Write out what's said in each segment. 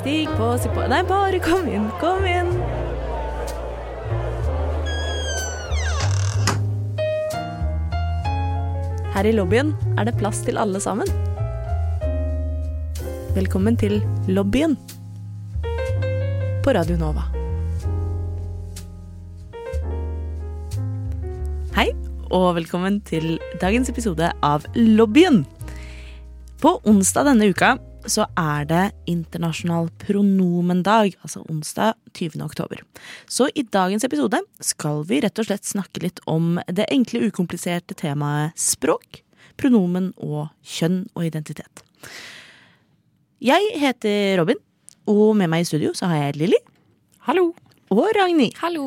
Stig på, stig på Nei, bare kom inn, kom inn. Her i lobbyen er det plass til alle sammen. Velkommen til lobbyen på Radio Nova. Hei, og velkommen til dagens episode av Lobbyen. På onsdag denne uka så er det internasjonal pronomendag, altså onsdag 20. oktober. Så i dagens episode skal vi rett og slett snakke litt om det enkle, ukompliserte temaet språk, pronomen og kjønn og identitet. Jeg heter Robin, og med meg i studio så har jeg Lilly. Hallo. Og Ragnhild. Hallo.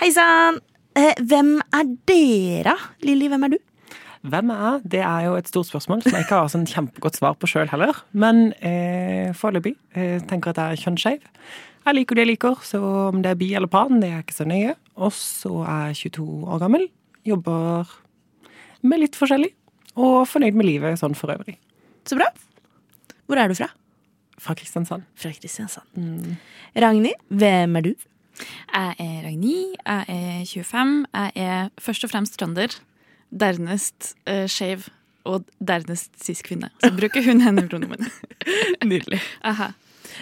Hei sann! Eh, hvem er dere? Lilly, hvem er du? Hvem er jeg? Det er jo et stort spørsmål som jeg ikke har sånn kjempegodt svar på sjøl heller. Men eh, foreløpig eh, tenker at jeg er kjønnsskeiv. Jeg liker det jeg liker, så om det er bi eller pan, det er ikke så nøye. Og så er jeg 22 år gammel. Jobber med litt forskjellig. Og fornøyd med livet sånn for øvrig. Så bra. Hvor er du fra? Fra Kristiansand. Fra Kristiansand. Ragnhild, hvem er du? Jeg er Ragnhild, jeg er 25. Jeg er først og fremst trønder. Dernest uh, skeiv. Og dernest cis-kvinne. Så bruker hun henne-pronomen. Nydelig. Aha.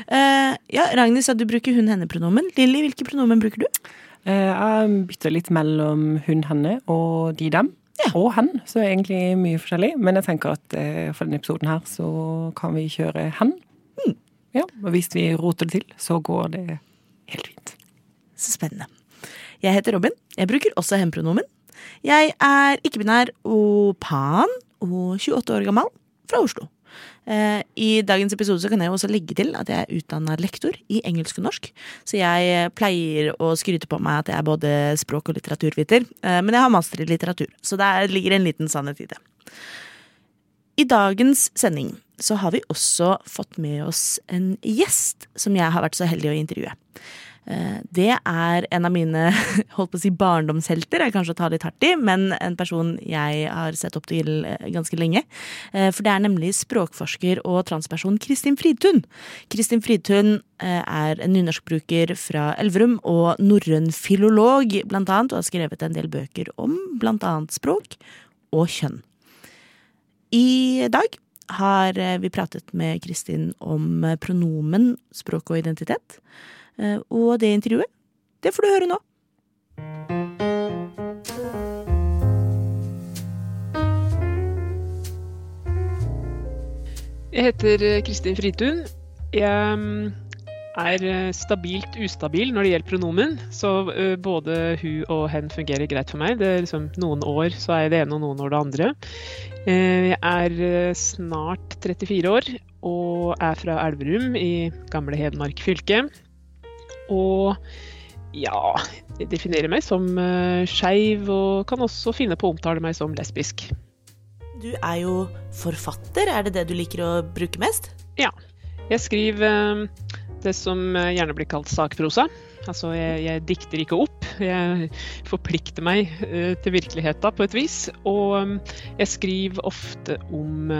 Uh, ja, Ragnhild sa du bruker hun-henne-pronomen. Lilly, hvilke pronomen bruker du? Uh, jeg bytter litt mellom hun, henne og de, dem. Ja. Og hen, så er egentlig mye forskjellig. Men jeg tenker at uh, for denne episoden her så kan vi kjøre hen. Ja, og hvis vi roter det til, så går det helt fint. Så spennende. Jeg heter Robin. Jeg bruker også hen-pronomen. Jeg er ikke-binær og pan og 28 år gammel fra Oslo. Eh, I dagens episode så kan jeg også legge til at jeg er utdanna lektor i engelsk og norsk. Så jeg pleier å skryte på meg at jeg er både språk- og litteraturviter. Eh, men jeg har master i litteratur, så der ligger en liten sannhet i det. I dagens sending så har vi også fått med oss en gjest som jeg har vært så heldig å intervjue. Eh, Det er en av mine holdt på å si barndomshelter, er kanskje å ta litt hardt i, men en person jeg har sett opp til eh, ganske lenge. Eh, For det er nemlig språkforsker og transperson Kristin Fridtun. Kristin Fridtun er en nynorskbruker fra Elverum og norrøn filolog, blant annet, og har skrevet en del bøker om blant annet språk og kjønn. I dag har vi pratet med Kristin om pronomen, språk og identitet. Eh, Og det intervjuet, det får du høre nå. Jeg heter eh, Kristin Fritun. Jeg mm, er eh, stabilt ustabil når det gjelder pronomen, så både hun og hen fungerer greit for meg. Det er liksom Noen år så er jeg det ene, og noen år det andre. Jeg er snart 34 år og er fra Elverum i gamle Hedmark fylke. Og ja, jeg definerer meg som eh, skeiv og kan også finne på å omtale meg som lesbisk. Du er jo forfatter, er det det du liker å bruke mest? Ja. Jeg skriver eh, det som eh, gjerne blir kalt sakprosa. Altså, jeg, jeg dikter ikke opp. Jeg forplikter meg til virkeligheten på et vis. Og jeg skriver ofte om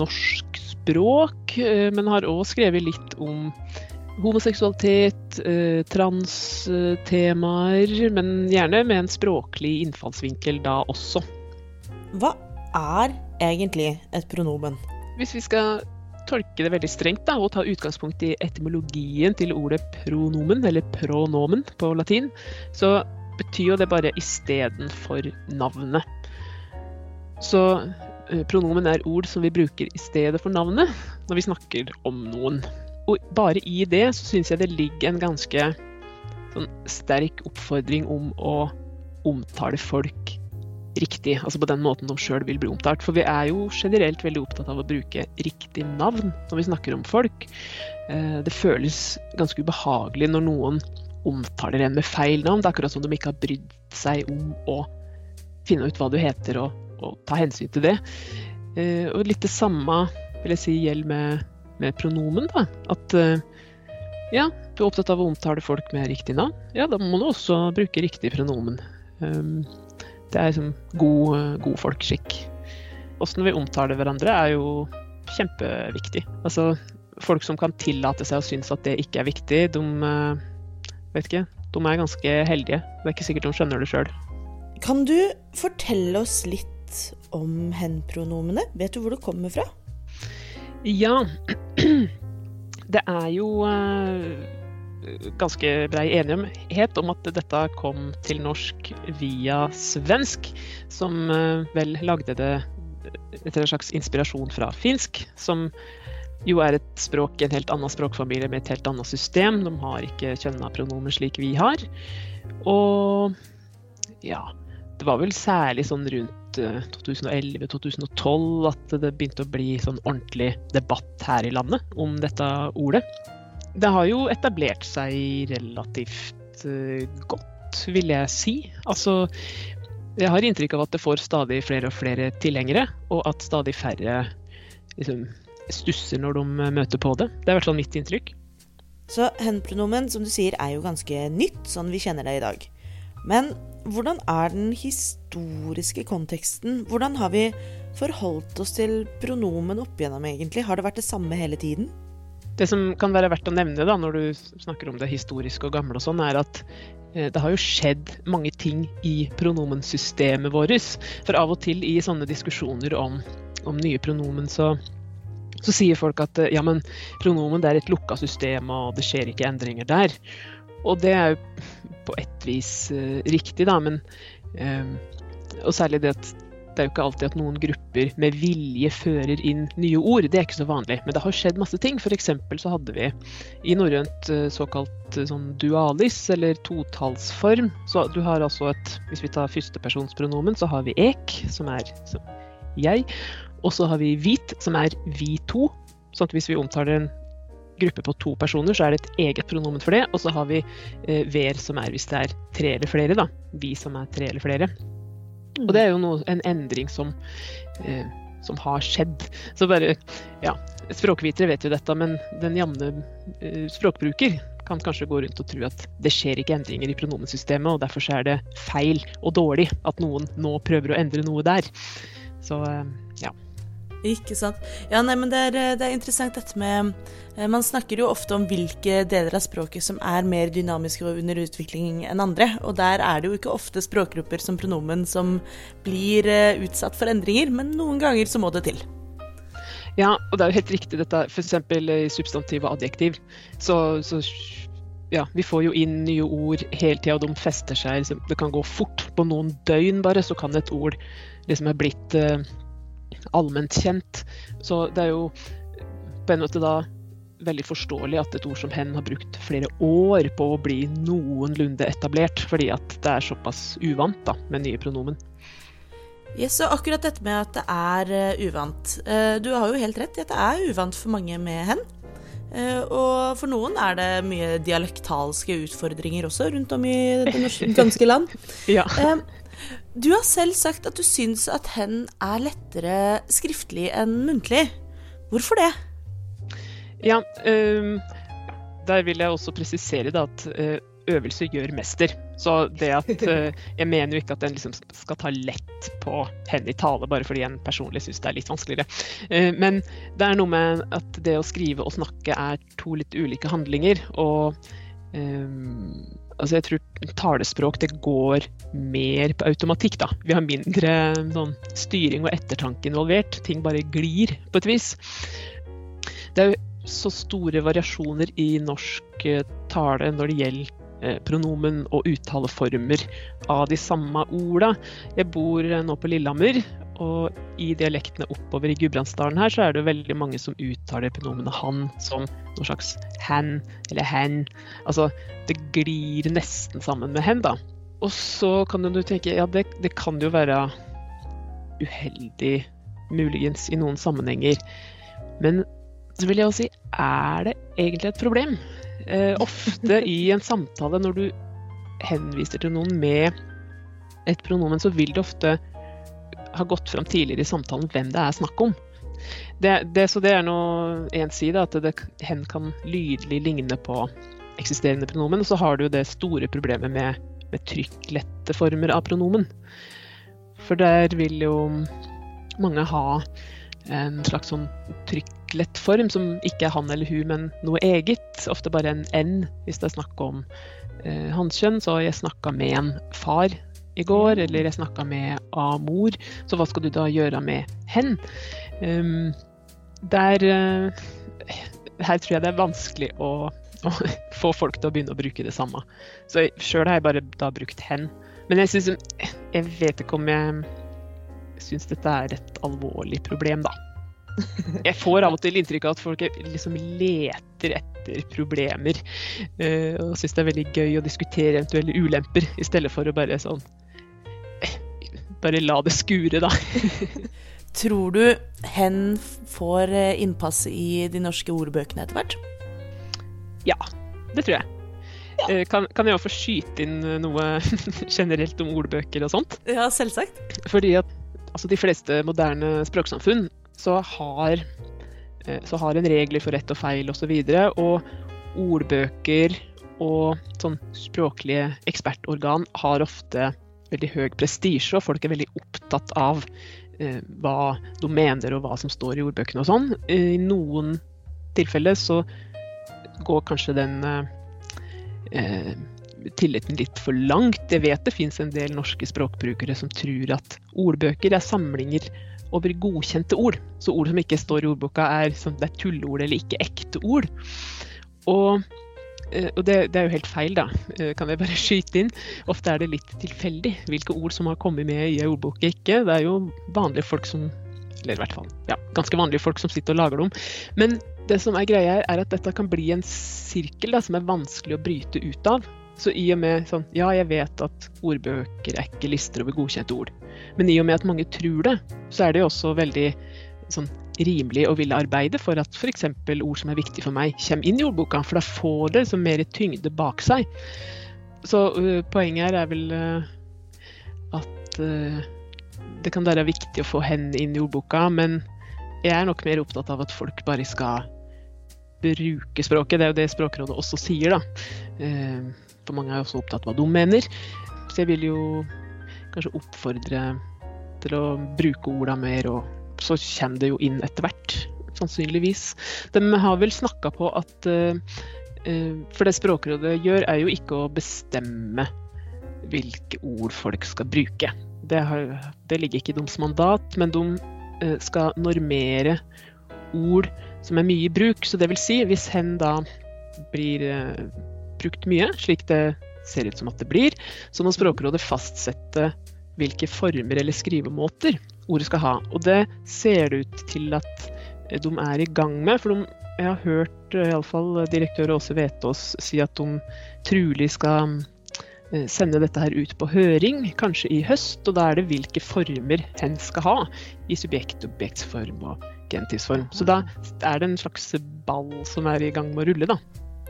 norsk språk, men har òg skrevet litt om homoseksualitet, eh, transtemaer, men gjerne med en språklig innfallsvinkel da også. Hva er egentlig et pronomen? Hvis vi skal tolke det veldig strengt da, og ta utgangspunkt i etymologien til ordet pronomen, eller pronomen på latin, så betyr jo det bare istedenfor navnet. Så eh, pronomen er ord som vi bruker i stedet for navnet når vi snakker om noen. Og bare i det så syns jeg det ligger en ganske sånn sterk oppfordring om å omtale folk riktig, altså på den måten de sjøl vil bli omtalt. For vi er jo generelt veldig opptatt av å bruke riktig navn når vi snakker om folk. Eh, Det føles ganske ubehagelig når noen omtaler en med feil navn. Det er akkurat som de ikke har brydd seg om å finne ut hva du heter og, og ta hensyn til det. Eh, Og litt det samme vil jeg si gjelder med, med pronomen. da, At eh, ja, du er opptatt av å omtale folk med riktig navn. Ja, da må du også bruke riktig pronomen. Um, det er liksom god, god folkeskikk. Åssen vi omtaler hverandre er jo kjempeviktig. Altså, folk som kan tillate seg å synes at det ikke er viktig, de eh, vet ikke, de er ganske heldige. Det er ikke sikkert de skjønner det sjøl. Kan du fortelle oss litt om hen-pronomene? Vet du hvor det kommer fra? Ja. Det er jo eh, ganske brei enighet om at dette kom til norsk via svensk, som eh, vel lagde det etter en slags inspirasjon fra finsk, som jo er et språk en helt annen språkfamilie med et helt annet system. De har ikke kjønna pronomer slik vi har. Og ja, det var vel særlig sånn rundt 2011-2012 at det begynte å bli sånn ordentlig debatt her i landet om dette ordet. Det har jo etablert seg relativt uh, godt, vil jeg si. Altså, jeg har inntrykk av at det får stadig flere og flere tilhengere, og at stadig færre liksom, stusser når de møter på det. Det er i hvert fall mitt inntrykk. Så hen-pronomen, som du sier, er jo ganske nytt, sånn vi kjenner det i dag. Men hvordan er den historiske konteksten? Hvordan har vi forholdt oss til pronomen opp igjennom, egentlig? Har det vært det samme hele tiden? Det som kan være verdt å nevne da, når du snakker om det historiske og gamle, og sånn, er at eh, det har jo skjedd mange ting i pronomensystemet vårt. For av og til i sånne diskusjoner om, om nye pronomen, så, så, sier folk at ja, men pronomen er et lukka system, og det skjer ikke endringer der. Og det er jo på et vis uh, riktig, da, men uh, Og særlig det at det er jo ikke alltid at noen grupper med vilje fører inn nye ord. Det er ikke så vanlig. Men det har skjedd masse ting. F.eks. så hadde vi i norrønt uh, såkalt sånn dualis, eller totallsform. Så du har altså et Hvis vi tar førstepersonspronomen, så har vi ek, som er som jeg. Og så har vi hvit, som er vi to. Sånn at hvis vi omtaler en gruppe på to personer, så er det et eget pronomen for det. Og så har vi eh, ver, som er hvis det er tre eller flere. da. Vi som er tre eller flere. Og det er jo noe, en endring som, eh, som har skjedd. Så bare, ja, Språkvitere vet jo dette, men den jevne eh, språkbruker kan kanskje gå rundt og tro at det skjer ikke endringer i pronomensystemet, og derfor er det feil og dårlig at noen nå prøver å endre noe der. Så eh. Ikke sant. Ja, nei, men det er, det er, interessant dette med eh, Man snakker jo ofte om hvilke deler av språket som er mer dynamiske og under utvikling enn andre. Og der er det jo ikke ofte språkgrupper som pronomen som blir eh, utsatt for endringer, men noen ganger så må det til. Ja, og det er jo helt riktig dette f.eks. i substantiv og adjektiv. Så, så ja, vi får jo inn nye ord hele tida, og de fester seg. Det kan gå fort. På noen døgn bare så kan et ord liksom er blitt eh, allment kjent. Så det er jo på en måte da veldig forståelig at et ord som hen har brukt flere år på å bli noenlunde etablert, fordi at det er såpass uvant da, med nye pronomen. Yes, og akkurat dette med at det er uh, uvant. Uh, du har jo helt rett i at det er uvant for mange med hen. Uh, og for noen er det mye dialektalske utfordringer også rundt om i det norske, ganske land. ja. Du har selv sagt at du syns at hen er lettere skriftlig enn muntlig. Hvorfor det? Ja, øh, der vil jeg også presisere da, at øh, øvelse gjør mester. Så det at øh, Jeg mener jo ikke at en liksom skal ta lett på hen i tale bare fordi en personlig syns det er litt vanskeligere. Uh, men det er noe med at det å skrive og snakke er to litt ulike handlinger. Og altså jeg tror talespråk det går mer på automatikk, da. Vi har mindre sånn, styring og ettertanke involvert. Ting bare glir på et vis. Det er jo så store variasjoner i norsk eh, tale når det gjelder pronomen og uttaleformer av de samme orda. Jeg bor eh, nå på Lillehammer, og i dialektene oppover i Gudbrandsdalen her, så er det veldig mange som uttaler pronomenet han som noe slags han eller hen. Altså, det glir nesten sammen med hen, da. Og så kan du tenke ja, det, det kan jo være uheldig, muligens, i noen sammenhenger. Men så vil jeg også si, er det egentlig et problem? Eh, ofte i en samtale, når du henviser til noen med et pronomen, så vil det ofte ha gått fram tidligere i samtalen hvem det er snakk om. Det, det, så det er nå én side, at det hen kan lydelig ligne på eksisterende pronomen. Og så har du det store problemet med, med trykklette former av pronomen. For der vil jo mange ha en slags sånn trykklettform som ikke er han eller hun, men noe eget. Ofte bare en N hvis det er snakk om eh, hanskjønn. Så jeg snakka med en far i går, eller jeg snakka med A-mor. Så hva skal du da gjøre med hen? Um, der uh, Her tror jeg det er vanskelig å, å, få folk til å begynne å bruke det samme. Så sjøl har jeg bare da brukt hen. Men jeg syns Jeg vet ikke om jeg syns dette er et alvorlig problem, da. Jeg får av og til inntrykk av at folk liksom leter etter problemer. Uh, og syns det er veldig gøy å diskutere eventuelle ulemper, i stedet for å bare sånn Bare la det skure, da. Tror du hen får eh, innpass i de norske ordbøkene etter hvert? Ja, det tror jeg. Ja. Eh, kan, kan, jeg jo få skyte inn noe generelt om ordbøker og sånt? Ja, selvsagt. Fordi at altså, de fleste moderne språksamfunn så har, eh, så har en regler for rett og feil osv. Og, så og ordbøker og sånn språklige ekspertorgan har ofte veldig høy prestisje, og folk er veldig opptatt av eh, hva de mener og hva som står i ordbøkene og sånn. I noen tilfeller så går kanskje den eh, tilliten litt for langt. Jeg vet det fins en del norske språkbrukere som tror at ordbøker er samlinger over godkjente ord. Så ord som ikke står i ordboka, er, det er tulleord eller ikke ekte ord. Og Eh, og det, det, er jo helt feil, da, eh, kan jeg bare skyte inn. Ofte er det litt tilfeldig hvilke ord som har kommet med i ei ordbok ikke. Det er jo vanlige folk som Eller i hvert fall ja, ganske vanlige folk som sitter og lager dem. Men det som er greia er at dette kan bli en sirkel da, som er vanskelig å bryte ut av. Så i og med sånn Ja, jeg vet at ordbøker er ikke lister over godkjente ord. Men i og med at mange tror det, så er det jo også veldig sånn rimelig å ville arbeide for at f.eks. ord som er viktige for meg, kommer inn i ordboka. For da får det liksom mer tyngde bak seg. Så uh, poenget her er vel uh, at uh, det kan være viktig å få hen inn i ordboka, men jeg er nok mer opptatt av at folk bare skal bruke språket. Det er jo det Språkrådet også sier, da. For mange er også opptatt av hva de mener. Så jeg vil jo kanskje oppfordre til å bruke orda mer og så kommer det jo inn etter hvert, sannsynligvis. De har vel snakka på at uh, For det Språkrådet gjør, er jo ikke å bestemme hvilke ord folk skal bruke. Det, har, det ligger ikke i deres mandat, men de uh, skal normere ord som er mye i bruk. Så det vil si, hvis hen da blir brukt mye, slik det ser ut som at det blir, så må Språkrådet fastsette hvilke former eller skrivemåter ordet skal ha. Og det ser det ut til at eh, de er i gang med. For de, jeg har hørt eh, iallfall direktør Åse Vetås si at de trolig skal eh, sende dette her ut på høring, kanskje i høst. Og da er det hvilke former hen skal ha i subjekt, objektsform og gentivsform. Så da er det en slags ball som er i gang med å rulle, da.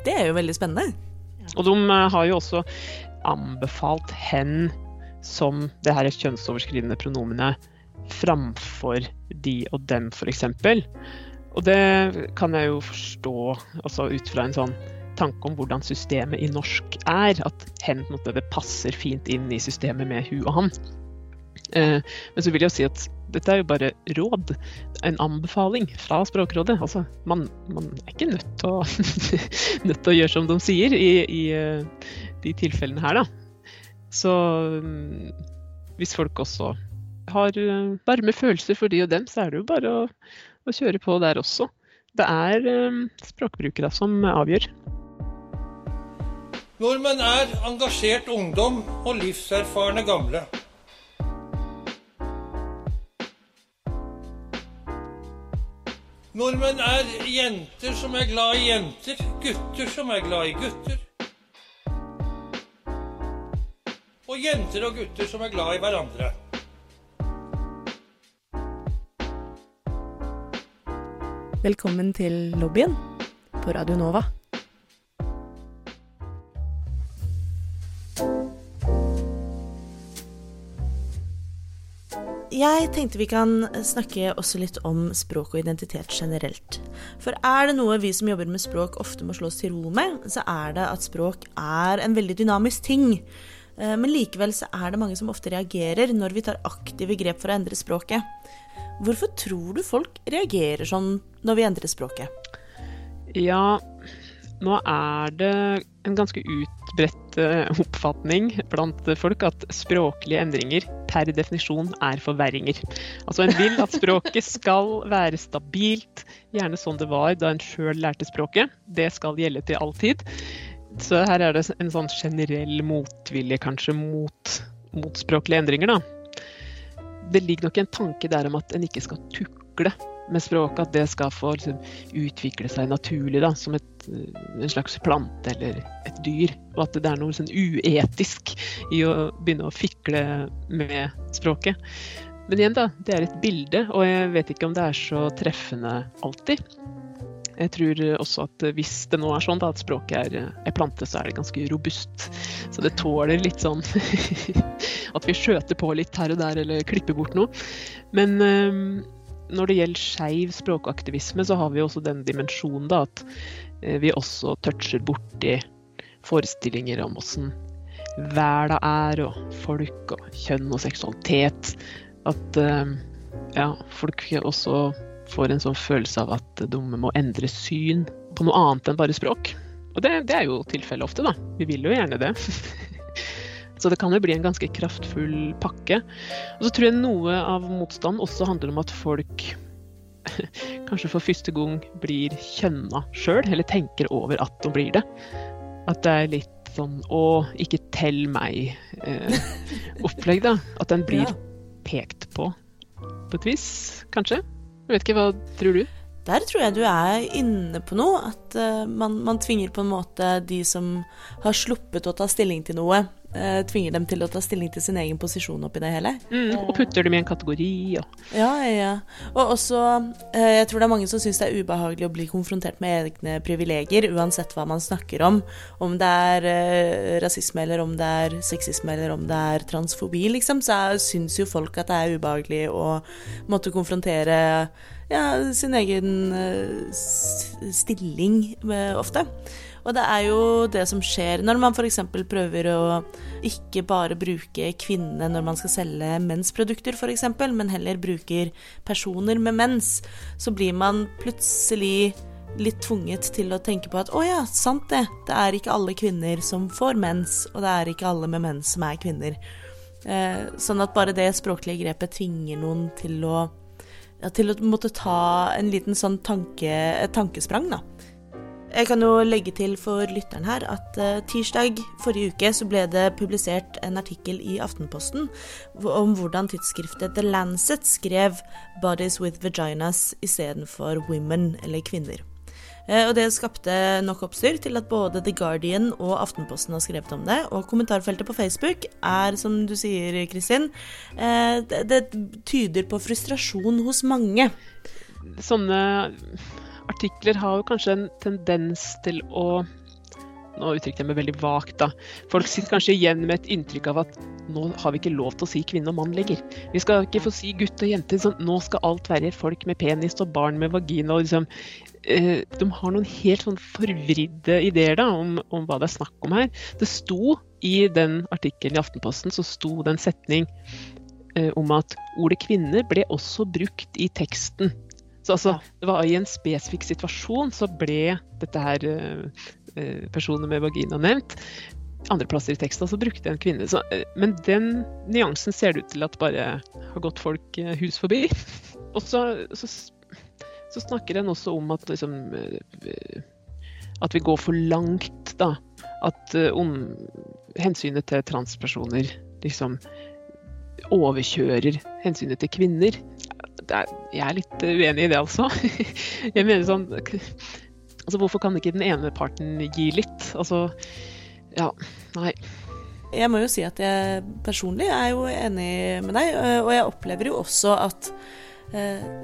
Det er jo veldig spennende. Og de har jo også anbefalt hen som det her kjønnsoverskridende pronomenet framfor de og dem, f.eks. Og det kan jeg jo forstå altså ut fra en sånn tanke om hvordan systemet i norsk er. At hen måte, det passer fint inn i systemet med hun og han. Eh, men så vil jeg si at dette er jo bare råd. En anbefaling fra Språkrådet. Altså, man, man er ikke nødt til, å, nødt til, å, gjøre som de sier i, i uh, de tilfellene her, da. Så um, hvis folk også har uh, varme følelser for de og dem, så er det jo bare å, å kjøre på der også. Det er språkbrukere som avgjør. Nordmenn er engasjert ungdom og livserfarne gamle. Nordmenn er jenter som er glad i jenter, gutter som er glad i gutter. Og jenter og gutter som er glad i hverandre. Velkommen til lobbyen på Radio Nova. Jeg tenkte vi kan snakke også litt om språk og identitet generelt. For er det noe vi som jobber med språk ofte må slå oss til ro med, så er det at språk er en veldig dynamisk ting. Eh, Men likevel så er det mange som ofte reagerer når vi tar aktive grep for å endre språket. Hvorfor tror du folk reagerer sånn når vi endrer språket? Ja, nå er det en ganske utbredt eh, oppfatning blant folk at språklige endringer per definisjon er forverringer. Altså En vil at språket skal være stabilt, gjerne sånn det var da en sjøl lærte språket. Det skal gjelde til all tid. Så her er det en sånn generell motvilje kanskje mot, mot språklige endringer, da. Det ligger nok en tanke der om at en ikke skal tukle med språket, at det skal få liksom, utvikle seg naturlig, da, som et, eh, en slags plante eller et dyr. Og at det er noe sånn uetisk i å begynne å fikle med språket. Men igjen, da, det er et bilde, og jeg vet ikke om det er så treffende alltid. Jeg tror også at hvis det nå er sånn da, at språket er ei plante, så er det ganske robust. Så det tåler litt sånn at vi skjøter på litt her og der, eller klipper bort noe. Men øhm, når det gjelder skeiv språkaktivisme, så har vi også den dimensjonen da, at eh, vi også toucher borti forestillinger om åssen verda er, og folk og kjønn og seksualitet. At eh, ja, folk også får en sånn følelse av at de må endre syn på noe annet enn bare språk. Og det, det er jo tilfellet ofte, da. Vi vil jo gjerne det. Så det kan jo bli en ganske kraftfull pakke. Og så tror jeg noe av motstanden også handler om at folk kanskje for første gang blir kjønna sjøl, eller tenker over at de blir det. At det er litt sånn å, ikke tell meg-opplegg, da. At den blir pekt på på et vis, kanskje. Jeg vet ikke, hva tror du? Der tror jeg du er inne på noe. At eh, man, man tvinger på en måte de som har sluppet å ta stilling til noe, eh, tvinger dem til å ta stilling til sin egen posisjon oppi det hele. Mm, og putter dem i en kategori og Ja, ja, ja. Og også eh, Jeg tror det er mange som syns det er ubehagelig å bli konfrontert med egne privilegier, uansett hva man snakker om. Om det er rasisme, eller om det er sexisme, eller om det er transfobi, liksom, så syns jo folk at det er ubehagelig å måtte konfrontere ja, sin egen eh, stilling eh, ofte. Og det er jo det som skjer når man f.eks. prøver å ikke bare bruke kvinnene når man skal selge mensprodukter, f.eks., men heller bruker personer med mens, så blir man plutselig litt tvunget til å tenke på at å ja, sant det, det er ikke alle kvinner som får mens, og det er ikke alle med mens som er kvinner. Eh, sånn at bare det språklige grepet tvinger noen til å ja, til å måtte ta en liten sånn tanke, tankesprang, da. Jeg kan jo legge til for lytteren her at eh, tirsdag forrige uke så ble det publisert en artikkel i Aftenposten om hvordan tidsskriftet The Lancet skrev 'Bodies with Vaginas' istedenfor 'women', eller kvinner. Eh, Og det skapte nok oppstyr til at både The Guardian og Aftenposten har skrevet om det. Og kommentarfeltet på Facebook er, som du sier, Kristin, eh, det, tyder på frustrasjon hos mange. sånne artikler har jo kanskje en tendens til å Nå uttrykte jeg meg veldig vagt, da. Folk sitter kanskje igjen med et inntrykk av at nå har vi ikke lov til å si kvinne og mann lenger. Vi skal ikke få si gutt og jente. Sånn, nå skal alt være folk med penis og barn med vagina. Og liksom, eh, de har noen helt sånn forvridde ideer da, om, om hva det er snakk om her. Det sto i den artikkelen i Aftenposten så sto det en setning eh, om at ordet kvinne ble også brukt i teksten. Så altså, det var i en spesifikk situasjon så ble dette her eh, eh, personer med vagina nevnt. Andre plasser i teksten så brukte en kvinne. Så, eh, men den nyansen ser det ut til at bare har gått folk hus forbi. Og så, så, så snakker en også om at liksom eh, At vi går for langt, da. At eh, om hensynet til transpersoner liksom overkjører hensynet til kvinner. Er, jeg er litt eh, uenig i det, altså. Jeg mener sånn Altså, hvorfor kan ikke den ene parten gi litt? Altså, ja, nei. Jeg må jo si at jeg personlig er jo enig med deg, og jeg opplever jo også at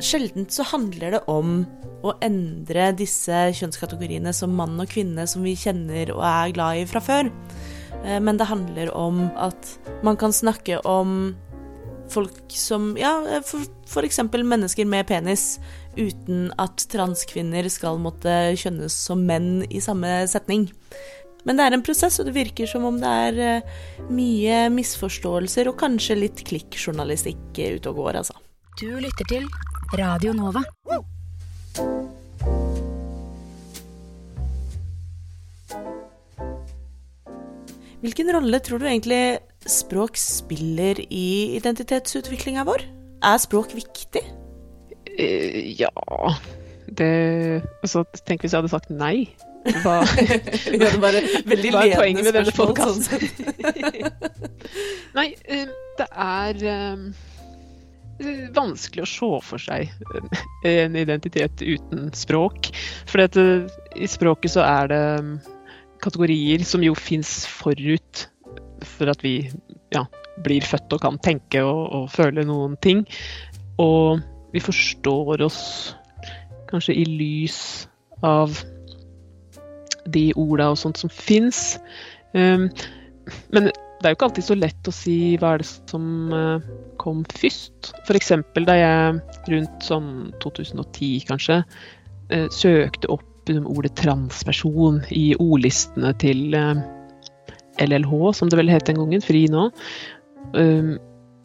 sjeldent så handler det om å endre disse kjønnskategoriene som mann og kvinne som vi kjenner og er glad i fra før. Eh, men det handler om at man kan snakke om folk som Ja, for eksempel mennesker med penis, uten at transkvinner skal måtte kjønnes som menn i samme setning. Men det er en prosess, og det virker som om det er eh, mye misforståelser og kanskje litt klikkjournalistikk eh, ute og går, altså. Du lytter til Radio Nova. Hvilken rolle tror du egentlig språk spiller i identitetsutviklinga vår? Er språk viktig? Eh, ja Det Altså, tenk hvis jeg hadde sagt nei. Hva, Ja, det var veldig Hva er poenget med denne sånn sett. Nei, eh, det er eh, vanskelig å se for seg eh, en identitet uten språk. For eh, i språket så er det mm, kategorier som jo fins forut for at vi ja, blir født og kan tenke og, og føle noen ting. Og vi forstår oss kanskje i lys av de orda og sånt som fins. Um, men det er jo ikke alltid så lett å si hva er det som eh, kom først. F.eks. da jeg rundt sånn 2010 kanskje eh, søkte opp liksom, ordet transperson i ordlistene til eh, LLH, som det vel het den gangen, FRI nå, um,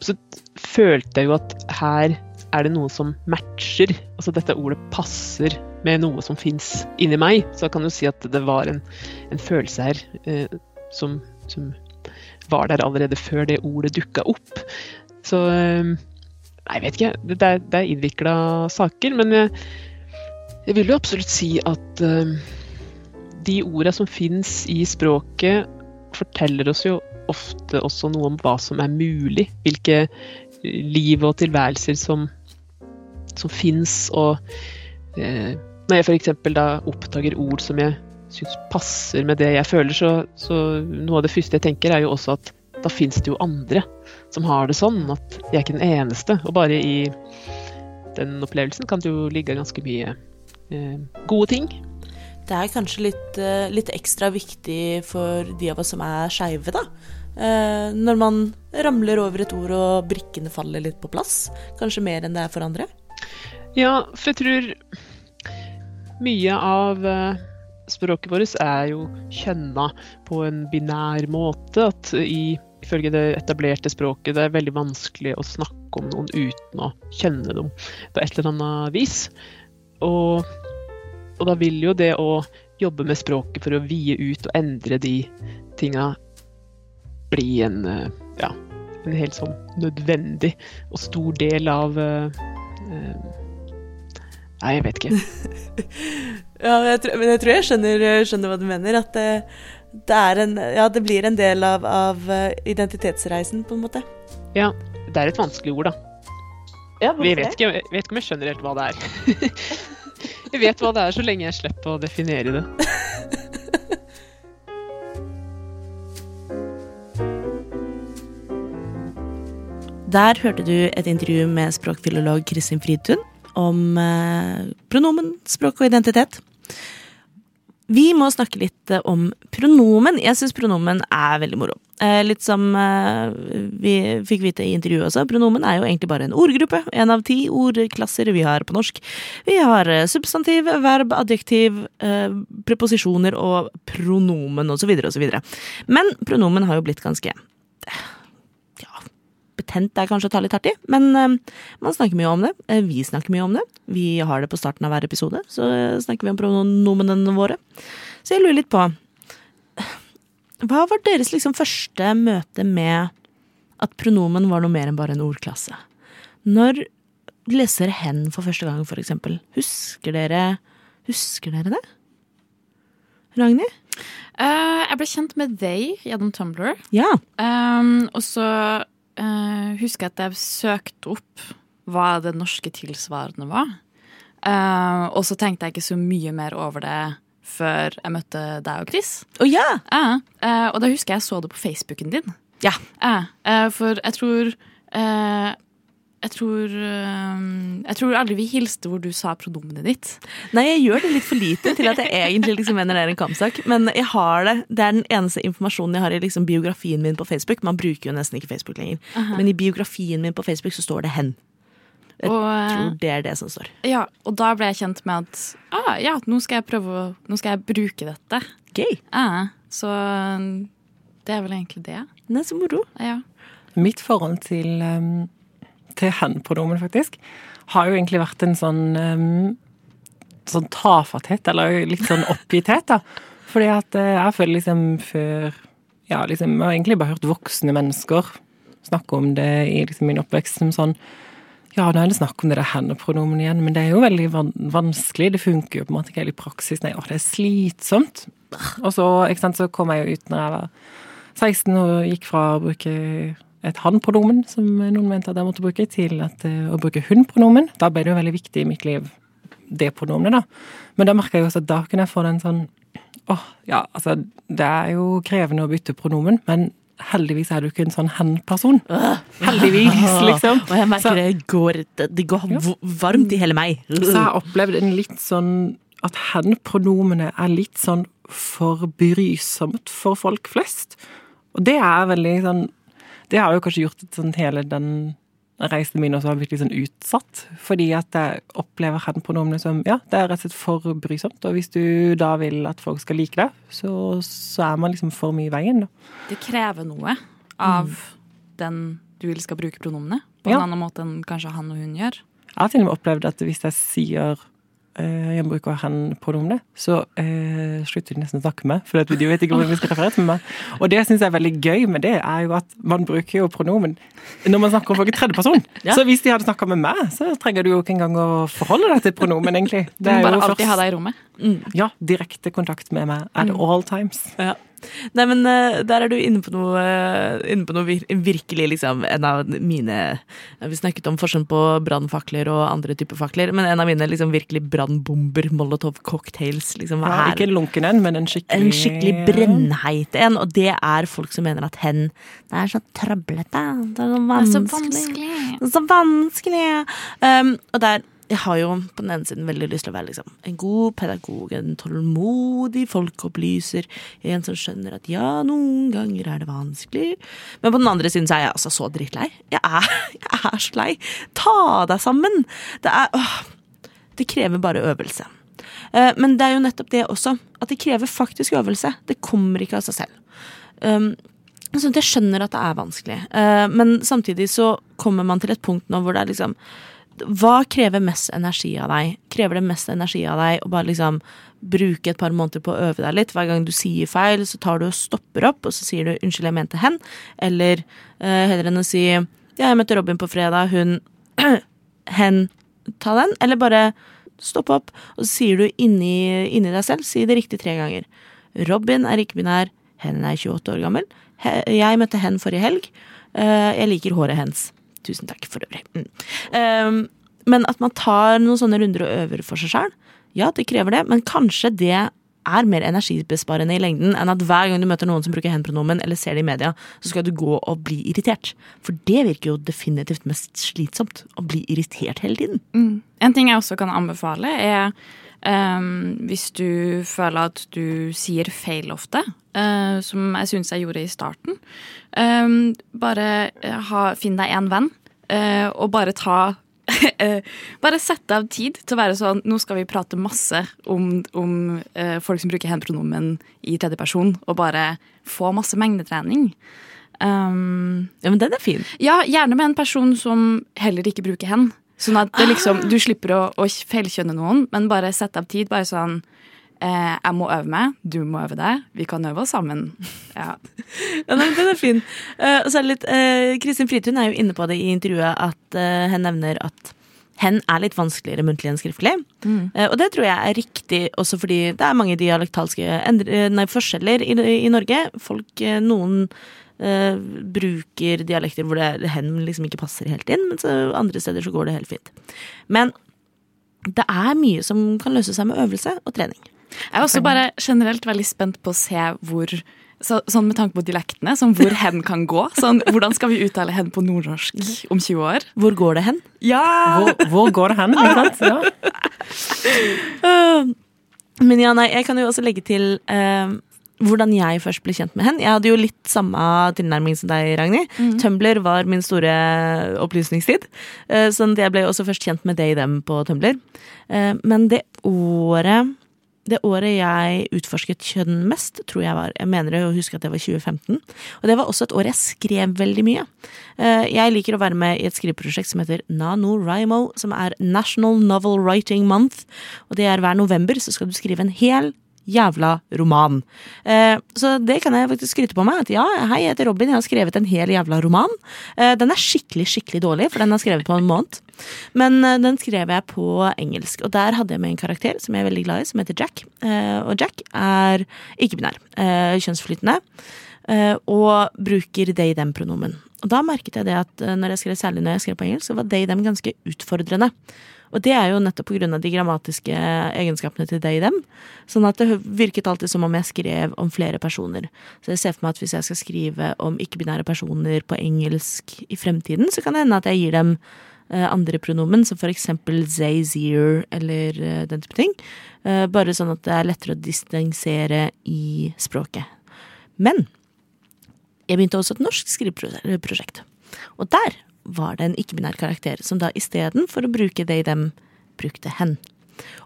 så følte jeg jo at her er det noe som matcher. Altså dette ordet passer med noe som fins inni meg. Så jeg kan jo si at det var en, en følelse her eh, som, som var der allerede før det ordet dukka opp. Så eh, Nei, jeg vet ikke. Det er, det er innvikla saker. Men jeg, jeg vil jo absolutt si at eh, de orda som fins i språket, forteller oss jo ofte også noe om hva som er mulig. Hvilke liv og tilværelser som, som fins. Og eh, når jeg f.eks. da oppdager ord som jeg syns passer med det jeg føler, så, så noe av det første jeg tenker, er jo også at da fins det jo andre som har det sånn. At jeg er ikke den eneste. Og bare i den opplevelsen kan det jo ligge ganske mye eh, gode ting. Det er kanskje litt, eh, litt ekstra viktig for de av oss som er skeive, da. Eh, Når man ramler over et ord og brikkene faller litt på plass. Kanskje mer enn det er for andre. Ja, for jeg tror mye av eh, språket vårt er jo kjønna på en binær måte. At i, ifølge det etablerte språket det er veldig vanskelig å snakke om noen uten å kjenne dem på et eller annet vis. Og, og da vil jo det å jobbe med språket for å vie ut og endre de tinga bli en, eh, ja, en helt sånn nødvendig og stor del av uh, Nei, jeg vet ikke. Ja, jeg tror, men jeg tror jeg skjønner, skjønner hva du mener. At det, det, er en, ja, det blir en del av, av eh, identitetsreisen, på en måte. Ja, det er et vanskelig ord, da. Ja, Vi vet ikke, jeg vet ikke om jeg skjønner helt hva det er. jeg vet hva det er så lenge jeg slipper å definere det. Der hørte du et intervju med språkfilolog Kristin Fridtun om eh, pronomen, språk og identitet. Vi må snakke litt eh, om pronomen. Jeg syns pronomen er veldig moro. Eh, litt som eh, vi fikk vite i intervjuet også, pronomen er jo egentlig bare en ordgruppe. En av ti ordklasser vi har på norsk. Vi har substantiv, verb, adjektiv, preposisjoner og pronomen osv. osv. Men pronomen har jo blitt ganske betent er kanskje å ta litt hardt i, men eh, man snakker mye om det. Eh, vi snakker mye om det. Vi har det på starten av hver episode, så eh, snakker vi om pronomenene våre. Så jeg lurer litt på Hva var deres liksom første møte med at pronomen var noe mer enn bare en ordklasse? Når leser hen for første gang, for eksempel? Husker dere Husker dere det? Ragnhild? Uh, jeg ble kjent med they gjennom Tumblr. Ja. Um, og så eh, husker jeg at jeg søkte opp hva det norske tilsvarende var. Uh, og så tenkte jeg ikke så mye mer over det før jeg møtte deg og Chris. Å ja! uh, uh, og da husker jeg jeg så det på Facebooken din. Ja. Eh, eh, for jeg tror eh, jeg tror, eh, jeg tror aldri vi hilste hvor du sa pronomenet ditt. Nei, jeg gjør det litt for lite til at jeg egentlig liksom mener det er en kampsak. Men jeg har det. Det er den eneste informasjonen jeg har i liksom biografien min på Facebook. Man bruker jo nesten ikke Facebook lenger. Men i biografien min på Facebook så står det 'hen'. Jeg Og, eh, tror det er det som står. Ja, og da ble jeg kjent med at ah, ja, nå skal jeg prøve å Nå skal jeg bruke dette. Gøy. Eh, Så det er vel egentlig det. Er så moro. Ja. Mitt forhold til, um, til hen-pronomen, faktisk, har jo egentlig vært en sånn um, sånn tafatthet, eller litt sånn oppgitthet, da. Fordi at eh, jeg føler liksom før Ja, liksom, jeg har egentlig bare hørt voksne mennesker snakke om det i liksom min oppvekst som sånn ja, nå er det snakk om det der hen-pronomen igjen, men det er jo veldig van vanskelig. Det funker jo på en måte ikke helt i praksis. Nei, å, det er slitsomt. Og så, ikke sant, så kom jeg jo ut når jeg var 16 og gikk fra å bruke et han-pronomen, som noen mente at jeg måtte bruke, til at, eh, å bruke hun-pronomen. Da ble det jo veldig viktig i mitt liv, det pronomenet, da. Men da merka jeg også at da kunne jeg få den sånn åh, ja, altså, det er jo krevende å bytte pronomen, men heldigvis er du ikke en sånn hen-person. Heldigvis, liksom. Og jeg merker Så- det går, det, går varmt i hele meg. Så jeg har opplevd en litt sånn at hen-pronomene er litt sånn for brysomt for folk flest. Og det er veldig sånn Det har jo kanskje gjort at sånn hele den reisen min også har blitt litt sånn utsatt. Fordi at jeg opplever hen-pronomene som ja, det er rett og slett for brysomt. Og hvis du da vil at folk skal like deg, så, så er man liksom for mye i veien, da. Det krever noe av den du vil skal bruke pronomene, på Ja. en annen måte enn kanskje han og hun gjør. Jeg har til og med opplevd at hvis jeg sier jeg bruker hen-pronomenet, så eh, slutter de nesten å snakke med for de vet ikke hvordan vi skal referere til meg. Og det syns jeg er veldig gøy med det, er jo at man bruker jo pronomen når man snakker om folk i tredjeperson. Ja. Så hvis de hadde snakka med meg, så trenger du jo ikke engang å forholde deg til pronomen, egentlig. Du må bare alltid ha deg i rommet. Ja, direkte kontakt med meg at all times. Ja. Nei, men eh, der er du inne på noe, eh, inne på noe vir virkelig liksom En av mine Vi snakket om forskjellen på brannfakler og andre typer fakler, men en av mine liksom virkelig brannbomber, molotov cocktails, liksom Ja, er ikke en lunken en, men en skikkelig en skikkelig brennheit en, og det er folk som mener at hen Det er så trøblete. Det er så vanskelig. Det er så vanskelig. vanskelig. Det er så vanskelig. Um, og der jeg har jo på den ene siden veldig lyst til å være liksom, en god pedagog, en tålmodig folkeopplyser, en som skjønner at ja, noen ganger er det vanskelig. Men på den andre siden så er jeg altså så drittlei. Jeg er, jeg er så lei. Ta deg sammen! Det er åh, Det krever bare øvelse. Eh, Men det er jo nettopp det også, at det krever faktisk øvelse. Det kommer ikke av seg selv. Um, så jeg skjønner at det er vanskelig, Eh, men samtidig så kommer man til et punkt nå hvor det er liksom Hva krever mest energi av deg? Krever det mest energi av deg å bare liksom bruke et par måneder på å øve deg litt? Hver gang du sier feil, så tar du og stopper opp, og så sier du 'unnskyld, jeg mente hen', eller uh, heller enn å si 'ja, jeg møtte Robin på fredag, hun hen', ta den, eller bare stopp opp, og så sier du inni, inni deg selv, si det riktig tre ganger. Robin er ikke-binær, hen er 28 år gammel. He, jeg møtte hen forrige helg. uh, jeg liker håret hens. Tusen takk for øvrig. Mm. Um, men at man tar noen sånne runder og øver for seg sjøl, ja, det krever det, men kanskje det er mer energibesparende i lengden enn at hver gang du møter noen som bruker hen-pronomen eller ser det i media, så skal du gå og bli irritert. For det virker jo definitivt mest slitsomt. Å bli irritert hele tiden. En ting jeg også kan anbefale, er ehm, hvis du føler at du sier feil ofte, uh, som jeg syns jeg gjorde i starten, um, bare eh, ha, finn deg en venn, uh, og bare ta bare sette av tid til å være sånn Nå skal vi prate masse om, om uh, folk som bruker hen-pronomen i tredjeperson, og bare få masse mengdetrening. Um, Ja, men den er fin. ja, gjerne med en person som heller ikke bruker hen. Sånn at det liksom, du slipper å, å feilkjønne noen, men bare sette av tid. Bare sånn eh, Jeg må øve meg, du må øve deg. Vi kan øve oss sammen. Ja. Ja, den er fin. Uh, og så er det litt uh, Kristin Fritun er jo inne på det i intervjuet at uh, hen nevner at hen er litt vanskeligere muntlig enn skriftlig. Eh, og det tror jeg er riktig også fordi det er mange dialektalske nei, forskjeller i, i Norge. Folk, eh, Noen eh, bruker dialekter hvor det, hen liksom ikke passer helt inn, mens eh, andre steder så går det helt fint. Men det er mye som kan løse seg med øvelse og trening. Jeg er også bare generelt veldig spent på å se hvor så, Sånn med tanke på dialektene, sånn hvor hen kan gå. Sånn, hvordan skal vi uttale hen på nordnorsk om 20 år? Hvor går det hen? Ja! Hvor, hvor går det hen? Ikke sant? Ja. Øh, Men ja, nei, jeg kan jo også legge til eh, hvordan jeg først ble kjent med hen. Jeg hadde jo litt samme tilnærming som deg, Ragnhild. Tumblr var min store opplysningstid. Eh, sånn at jeg ble også først kjent med det i dem på Tumblr. Eh, men det året det året jeg utforsket kjønn mest, tror jeg var Jeg mener å huske at det var 2015. Og det var også et år jeg skrev veldig mye. Eh, Jeg liker å være med i et skriveprosjekt som heter NaNoWriMo, som er National Novel Writing Month. Og det er hver november så skal du skrive en hel jævla roman. Eh, så det kan jeg faktisk skryte på meg. At ja, hei, jeg heter Robin, jeg har skrevet en hel jævla roman. Eh, den er skikkelig, skikkelig dårlig, for den er skrevet på en måned. Men eh, den skrev jeg på engelsk, og der hadde jeg med en karakter som jeg er veldig glad i, som heter Jack. Eh, og Jack er ikke-binær, eh, kjønnsflytende, eh, og bruker they-them-pronomen. Og da merket jeg det at når jeg skrev, særlig når jeg skrev på engelsk, så var they-them ganske utfordrende. Og det er jo nettopp av de grammatiske egenskapene til det i dem. Sånn at det virket alltid som om jeg skrev om flere personer. Så jeg ser for meg at hvis jeg skal skrive om ikke-binære personer på engelsk i fremtiden, så kan det hende at jeg gir dem eh, andre pronomen, som for eksempel they, zere, eller eh, den type ting. Eh, bare sånn at det er lettere å distansere i språket. Men jeg begynte også et norsk skriveprosjekt. Og der var det en ikke-binær karakter som da istedenfor å bruke they, dem, brukte hen.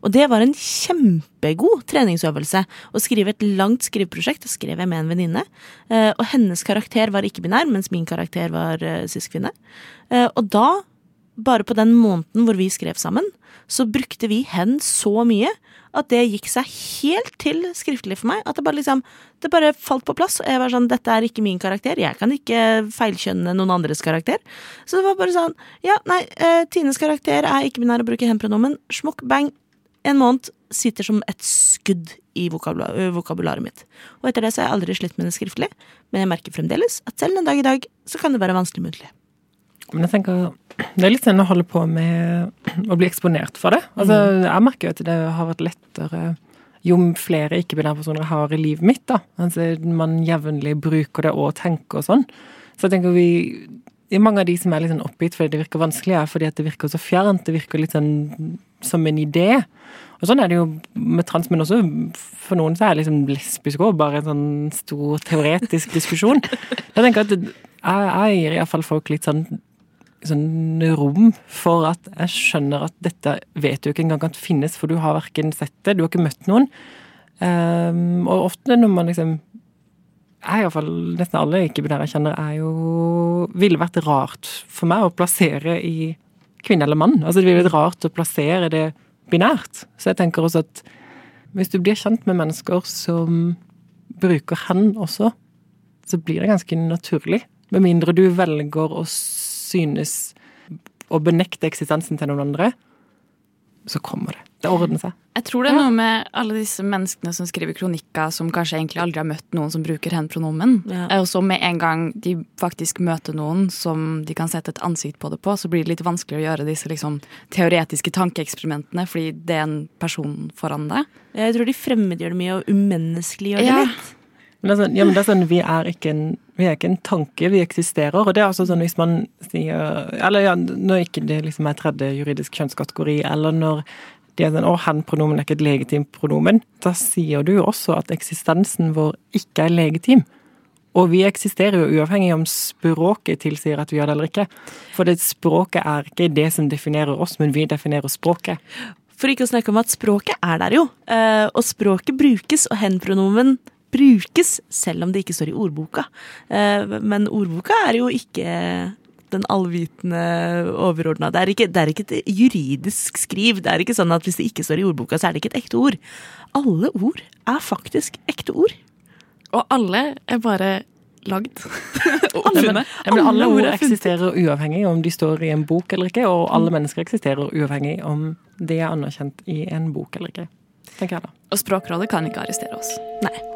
Og det var en kjempegod treningsøvelse. Å skrive et langt skriveprosjekt. Det skrev jeg med en venninne. Eh, Og hennes karakter var ikke-binær, mens min karakter var syskvinne. cis-kvinne. Eh, Og da, bare på den måneden hvor vi skrev sammen, så brukte vi hen så mye at det gikk seg helt til skriftlig for meg. At det bare liksom Det bare falt på plass. Og jeg var sånn Dette er ikke min karakter. Jeg kan ikke feilkjønne noen andres karakter. Så det var bare sånn Ja, nei, eh, Tines karakter er ikke-binær å bruke hen-pronomen. Smokk, bang. En måned sitter som et skudd i vokabula vokabularet mitt. Og etter det så har jeg aldri slitt med det skriftlig, men jeg merker fremdeles at selv en dag i dag så kan det være vanskelig muntlig. Men jeg tenker, det er litt sånn å holde på med å bli eksponert for det. Altså, Jeg merker jo at det har vært lettere jo flere ikke-binære personer jeg har i livet mitt. da. Altså, Man jevnlig bruker det og tenker og sånn. Så jeg tenker vi i mange av de som er litt sånn oppgitt fordi det virker vanskelig, er fordi at det virker så fjernt. Det virker litt sånn som en idé. Og sånn er det jo med trans, men også for noen så er liksom lesbisk òg bare en sånn stor teoretisk diskusjon. Jeg tenker at det- jeg, jeg gir iallfall folk litt sånn sånn rom for at jeg skjønner at dette vet du ikke engang at finnes, for du har verken sett det, du har ikke møtt noen. Um, og ofte når man liksom jeg iallfall nesten alle ikke-binære jeg kjenner, er jo Ville vært rart for meg å plassere i kvinne eller mann. Altså Det ville vært rart å plassere det binært. Så jeg tenker også at hvis du blir kjent med mennesker som bruker hen også, så blir det ganske naturlig. Med mindre du velger å synes å benekte eksistensen til noen andre, så kommer det. Det ordner seg. Jeg tror det er noe med alle disse menneskene som skriver kronikker, som kanskje egentlig aldri har møtt noen som bruker hen-pronomen. Ja. Eh, Og så med en gang de faktisk møter noen som de kan sette et ansikt på det på, så blir det litt vanskelig å gjøre disse liksom, teoretiske tankeeksperimentene, fordi det er en person foran deg. Jeg tror de fremmedgjør det mye og umenneskeliggjør det Ja. litt. Men det er sånn, ja, men det er sånn, vi er en, vi er ikke en tanke, vi eksisterer. Og det er altså sånn hvis man sier Eller ja, når ikke det liksom er tredje juridisk kjønnskategori, eller når de er sånn Å, hen-pronomen er ikke et legitimt pronomen. Da sier du jo også at eksistensen vår ikke er legitim. Og vi eksisterer jo uavhengig om språket tilsier at vi gjør det eller ikke. For det språket er ikke det som definerer oss, men vi definerer språket. For ikke å snakke om at språket er der jo. Eh, og språket brukes, og hen-pronomen brukes, selv om det ikke står i ordboka. Eh, men ordboka er jo ikke den allvitende overordna. Det, det er ikke et juridisk skriv. Det er ikke sånn at hvis det ikke står i ordboka, så er det ikke et ekte ord. Alle ord er faktisk ekte ord. Og alle er bare lagd. alle, men, oppfunnet. alle ord er eksisterer uavhengig om de står i en bok eller ikke, og alle mennesker eksisterer uavhengig om de er anerkjent i en bok eller ikke. Tenker jeg da. Og Språkrådet kan ikke arrestere oss. Nei.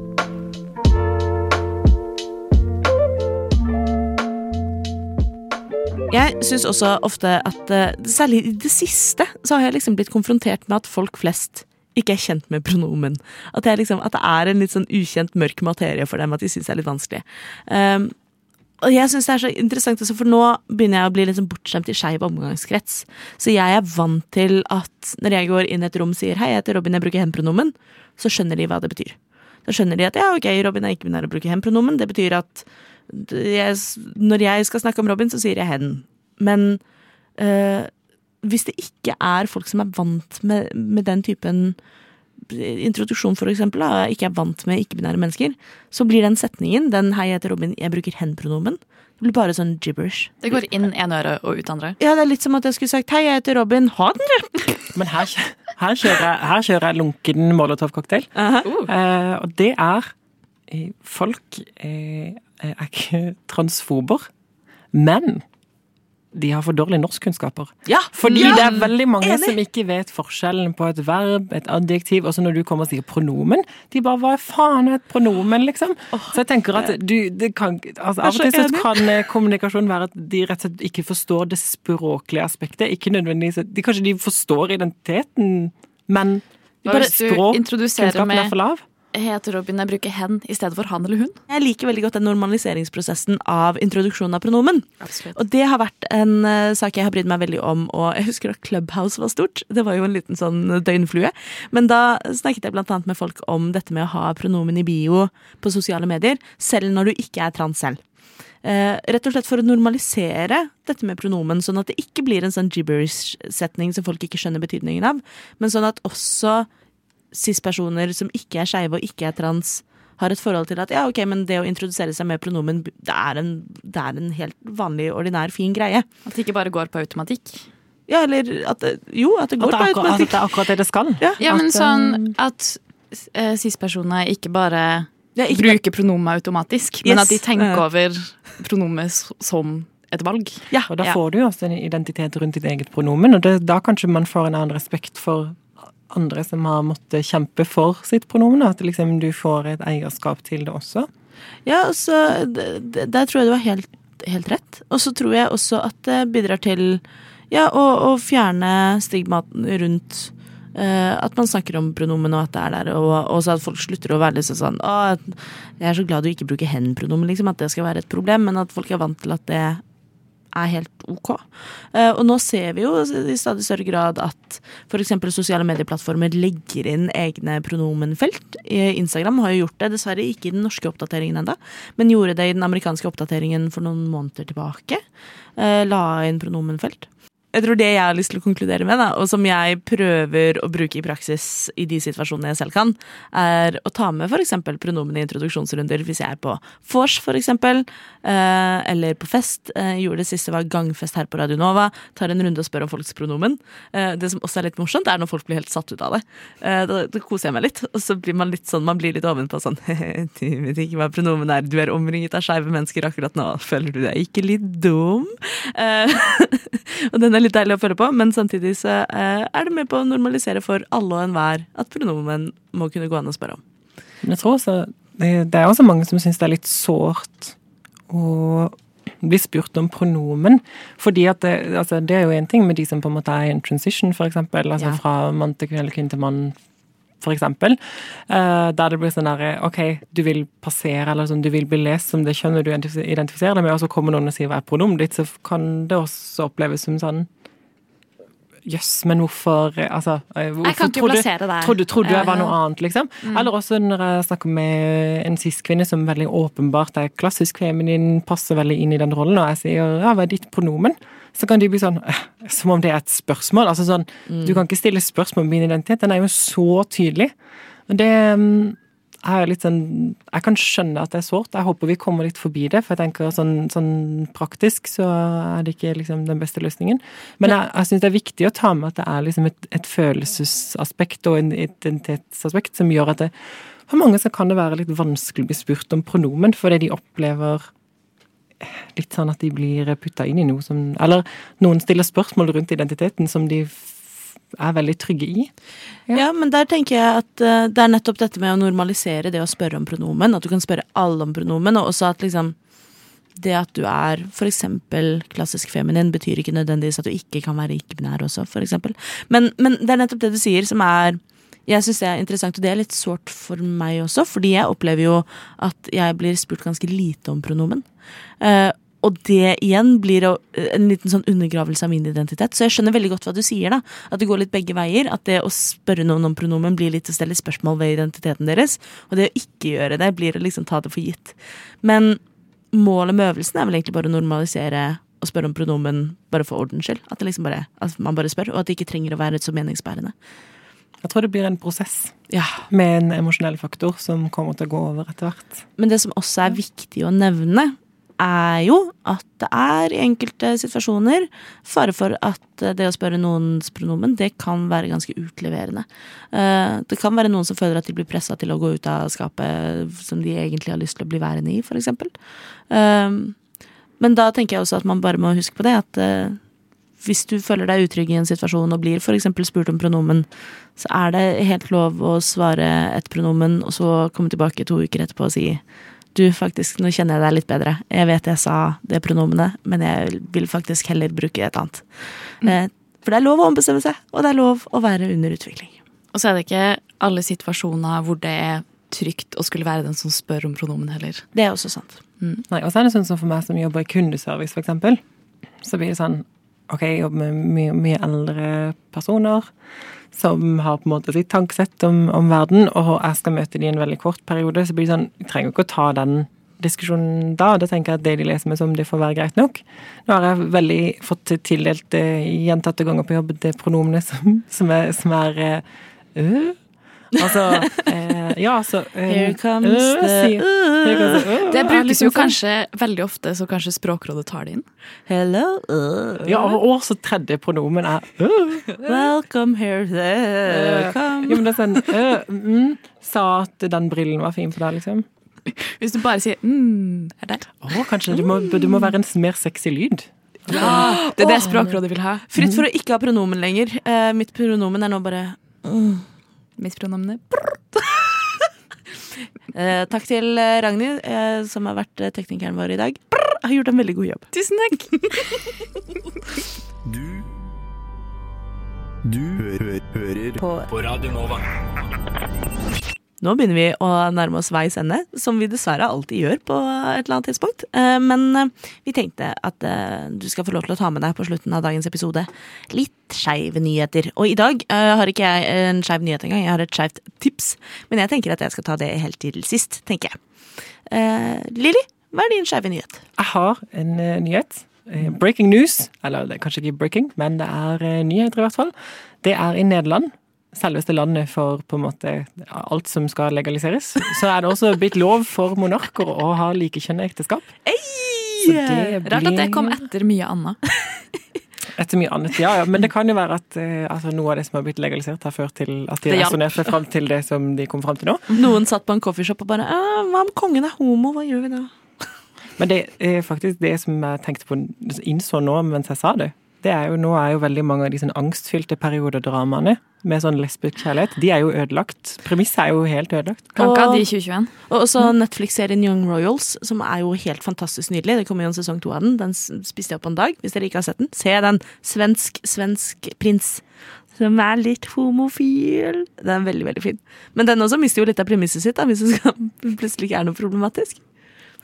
Jeg syns også ofte at eh, Særlig i det siste så har jeg liksom blitt konfrontert med at folk flest ikke er kjent med pronomen. At, liksom, at det er en litt sånn ukjent, mørk materie for dem, at de syns det er litt vanskelig. Um, og jeg synes det er så interessant, for nå begynner jeg å bli sånn bortskjemt i skeiv omgangskrets. Så jeg er vant til at når jeg går inn i et rom og sier 'hei, jeg heter Robin, jeg bruker hen-pronomen', så skjønner de hva det betyr. Da skjønner de at ja, ok, Robin er ikke binær og bruker hen-pronomen. Det betyr at jeg, når jeg skal snakke om Robin, så sier jeg hen. Men øh, hvis det ikke er folk som er vant med, med den typen introduksjon, for eksempel, da, ikke er vant med ikke-binære mennesker, så blir den setningen, den 'hei, jeg heter Robin, jeg bruker hen-pronomen', det blir bare sånn gibberish. Det går inn én øre og ut andre. Ja, det er litt som at jeg skulle sagt 'hei, jeg heter Robin, ha den, du'. Men her, her, kjører, jeg, her kjører jeg lunken molotov-cocktail. -huh. uh, og det er eh, Folk eh, er ikke transfober, men de har for dårlige norskkunnskaper. Ja, Fordi ja, det er veldig mange enig. som ikke vet forskjellen på et verb, et adjektiv, og så når du kommer og sier pronomen, de bare hva faen er et pronomen, liksom? Så jeg tenker at du, det kan altså, Av og til så kan eh, kommunikasjon være at de rett og slett ikke forstår det språklige aspektet. Ikke nødvendigvis de, Kanskje de forstår identiteten, men de bare hvis språk, introduserer er for lav. Heter Robin, jeg bruker hen i stedet for han eller hun. Jeg liker veldig godt den normaliseringsprosessen av introduksjonen av pronomen. Absolutt. Og det har vært en uh, sak jeg har brydd meg veldig om, og jeg husker da Clubhouse var stort. Det var jo en liten sånn døgnflue. Men da snakket jeg blant annet med folk om dette med å ha pronomen i bio på sosiale medier, selv når du ikke er trans selv. Uh, rett og slett for å normalisere dette med pronomen, sånn at det ikke blir en sånn gibberish-setning som folk ikke skjønner betydningen av, men sånn at også cis-personer som ikke er skeive og ikke er trans, har et forhold til at ja, ok, men det å introdusere seg med pronomen, det er en, det er en helt vanlig, ordinær, fin greie. At det ikke bare går på automatikk. Ja, eller at Jo, at det At går det, på automatikk. at det er akkurat det det skal. Ja. Ja, men At, sånn eh, at uh, cis-personer ikke bare Ja, ikke bruker pronomen automatisk, men at de tenker Eh. over pronomen som et valg. Ja, Og da Ja. får du jo også en identitet rundt ditt eget pronomen, og det, da kanskje man får en annen respekt for andre som har måttet kjempe for sitt pronomen. At liksom du får et eierskap til det også. Ja, og så d- d- Der tror jeg du har helt, helt rett. Og så tror jeg også at det bidrar til ja, å, å fjerne stigmaten rundt Uh, at man snakker om pronomen og at det er der, og og så at folk slutter å være liksom sånn Å, jeg er så glad du ikke bruker hen-pronomen, liksom, at det skal være et problem, men at folk er vant til at det er helt ok. Eh, og nå ser vi jo i stadig større grad at f.eks. sosiale medieplattformer legger inn egne pronomenfelt. Eh, Instagram har jo gjort det, dessverre ikke i den norske oppdateringen ennå, men gjorde det i den amerikanske oppdateringen for noen måneder tilbake. Eh, la inn pronomenfelt. Jeg tror det jeg har lyst til å konkludere med, da, og som jeg prøver å bruke i praksis i de situasjonene jeg selv kan, er å ta med f.eks. pronomen i introduksjonsrunder hvis jeg er på vors, f.eks., eh, eller på fest. Jeg gjorde det siste var gangfest her på Radio Nova. Tar en runde og spør om folks pronomen. Eh, det som også er litt morsomt, er når folk blir helt satt ut av det. Eh, da, da koser jeg meg litt, og så blir man litt sånn, man blir litt ovenpå sånn Du vet ikke hva pronomen er, du er omringet av skeive mennesker akkurat nå, føler du deg ikke litt dum? Eh, og den er litt deilig å føle på, men samtidig så eh, er det med på å normalisere for alle og enhver at pronomen må kunne gå an å spørre om. Men jeg tror også det, det er også mange som syns det er litt sårt å bli spurt om pronomen. Fordi at det, altså, det er jo én ting med de som på en måte er i en transition, eksempel. Altså Ja. fra mann til eller kvinne til mann, for eksempel. Eh, der det blir sånn derre OK, du vil passere, eller sånn, du vil bli lest som det kjønnet du identifiserer deg med, og så kommer noen og sier hva er pronomen ditt, så kan det også oppleves som sånn Jøss, men hvorfor Altså, eh, hvorfor trodde- deg. Trodde, trodde jeg var noe annet, liksom. Eller også når jeg snakker med en cis-kvinne som veldig åpenbart er klassisk feminin, passer veldig inn i den rollen, og jeg sier ja, hva er ditt pronomen? Så kan de bli sånn «Eh, Som om det er et spørsmål. Altså sånn, Du kan ikke stille spørsmål om min identitet. Den er jo så tydelig. Det mm, er litt sånn Jeg kan skjønne at det er sårt. Jeg håper vi kommer litt forbi det, for jeg tenker sånn, sånn praktisk så er det ikke liksom den beste løsningen. Men jeg, jeg syns det er viktig å ta med at det er liksom et, et følelsesaspekt og en identitetsaspekt som gjør at det, for mange så kan det være litt vanskelig å bli spurt om pronomen, fordi de opplever litt sånn at de blir putta inn i noe som Eller noen stiller spørsmål rundt identiteten som de er veldig trygge i. Ja. men der tenker jeg at eh, det er nettopp dette med å normalisere det å spørre om pronomen. At du kan spørre alle om pronomen, og også at liksom det at du er eksempel klassisk feminin, betyr ikke nødvendigvis at du ikke kan være ikke-binær også, eksempel. Men, men det er nettopp det du sier som er jeg syns det er interessant, og det er litt sårt for meg også, fordi jeg opplever jo at jeg blir spurt ganske lite om pronomen. Eh, og det igjen blir en liten sånn undergravelse av min identitet. Så jeg skjønner veldig godt hva du sier, da. At det går litt begge veier. At det å spørre noen om pronomen blir litt å stelle spørsmål ved identiteten deres. Og det å ikke gjøre det blir å liksom ta det for gitt. Men målet med øvelsen er vel egentlig bare å normalisere og spørre om pronomen bare for ordens skyld. At, det liksom bare, at man bare spør, og at det ikke trenger å være så meningsbærende. Jeg tror det blir en prosess Ja, med en emosjonell faktor som kommer til å gå over etter hvert. Men det som også er viktig å nevne, er jo at det er i enkelte situasjoner fare for at det å spørre noens pronomen, det kan være ganske utleverende. Eh, Det kan være noen som føler at de blir pressa til å gå ut av skapet som de egentlig har lyst til å bli værende i, f.eks. Men da tenker jeg også at man bare må huske på det, at eh, hvis du føler deg utrygg i en situasjon og blir f.eks. spurt om pronomen, så er det helt lov å svare et pronomen, og så komme tilbake to uker etterpå og si du, faktisk, nå kjenner jeg deg litt bedre. Jeg vet jeg sa det pronomenet, men jeg vil faktisk heller bruke et annet. Mm. For det er lov å ombestemme seg, og det er lov å være under utvikling. Og så er det ikke alle situasjoner hvor det er trygt å skulle være den som spør om pronomen heller. Det er også sant. Nei, og så er det sånn som for meg som jobber i kundeservice, for eksempel. Så blir det sånn Ok, jeg jobber med mye, mye eldre personer som har på en måte sitt tankesett om, om verden, og jeg skal møte dem i en veldig kort periode, så blir det sånn Jeg trenger ikke å ta den diskusjonen da. Da tenker jeg at det de leser meg som, det får være greit nok. Nå har jeg veldig fått tildelt eh, gjentatte ganger på jobb det pronomenet som, som er, som er eh, øh. Altså eh, Ja, altså eh, Here comes the sier- Here comes the øh, Det brukes liksom jo sånn. kanskje veldig ofte, så kanskje Språkrådet tar det inn. Hello, Ja, og også tredje pronomen er welcome here, there, Ja, men det er sånn mm, Sa at den brillen var fin på deg, liksom. Hvis du bare sier mm, er der. Å, kanskje det må, det må være en mer sexy lyd. Det er det Språkrådet vil ha. Fritt for å ikke ha pronomen lenger. Eh, mitt pronomen er nå bare Mitt pronomen er eh, Takk til eh, Ragnhild, eh, som har vært eh, teknikeren vår i dag. Brr, har gjort en veldig god jobb. Tusen takk. Du Du hø hører på. på Radio Nova. Nå begynner vi å nærme oss veis ende, som vi dessverre alltid gjør på et eller annet tidspunkt. Eh, Men eh, vi tenkte at eh, du skal få lov til å ta med deg på slutten av dagens episode litt skeive nyheter. Og i dag har ikke jeg en skeiv nyhet engang, jeg har et skeivt tips. Men jeg tenker at jeg skal ta det helt til sist, tenker jeg. Lilly, hva er din skeive nyhet? Jeg har en nyhet. Breaking news. Eller det er kanskje ikke breaking, men det er nyheter i hvert fall. Det er i Nederland. Selveste landet for på en måte alt som skal legaliseres. Så er det også blitt lov for monarker å ha likekjønnet ekteskap. Det Rart at det kom etter mye annet. Etter mye annet, ja, ja. Men det kan jo være at uh, altså, noe av det som har blitt legalisert, har ført til at de resonnerte fram til det som de kom fram til nå. Noen satt på en coffeeshop og bare «Ah, Hva om kongen er homo? Hva gjør vi da? Men det er faktisk det som jeg tenkte på, innså nå mens jeg sa det. Det er jo, nå er jo veldig mange av de sånn angstfylte periodedramaene med sånn lesbisk kjærlighet, de er jo ødelagt. Premisset er jo helt ødelagt. Kan ikke ha Og- de i 2021. Og også Netflix-serien Young Royals, som er jo helt fantastisk nydelig. Det kommer jo en sesong to av den. Den spiste jeg opp en dag. Hvis dere ikke har sett den, se den. Svensk, svensk prins. Som er litt homofil. Den er veldig, veldig fin. Men den også mister jo litt av premisset sitt, da, hvis det skal plutselig ikke er noe problematisk.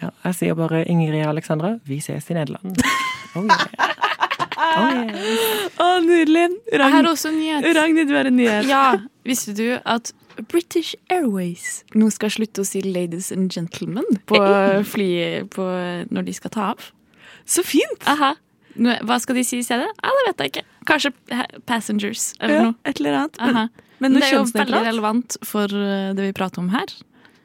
Ja, jeg sier bare Ingrid Alexandra, vi ses i Nederland. Oh, yeah. Oh, nydelig. Å, nydelig! Jeg har også en nyhet. Ragnhild, du har en nyhet. Ja, visste du at British Airways nå skal slutte å si 'ladies and gentlemen' på flyet på når de skal ta av? Så fint! Aha. Hva skal de si i stedet? Ja, det vet jeg ikke. Kanskje 'passengers' eller Ja, noe. et eller annet. Men, men Men det er jo veldig relevant for eh, det vi prater om her.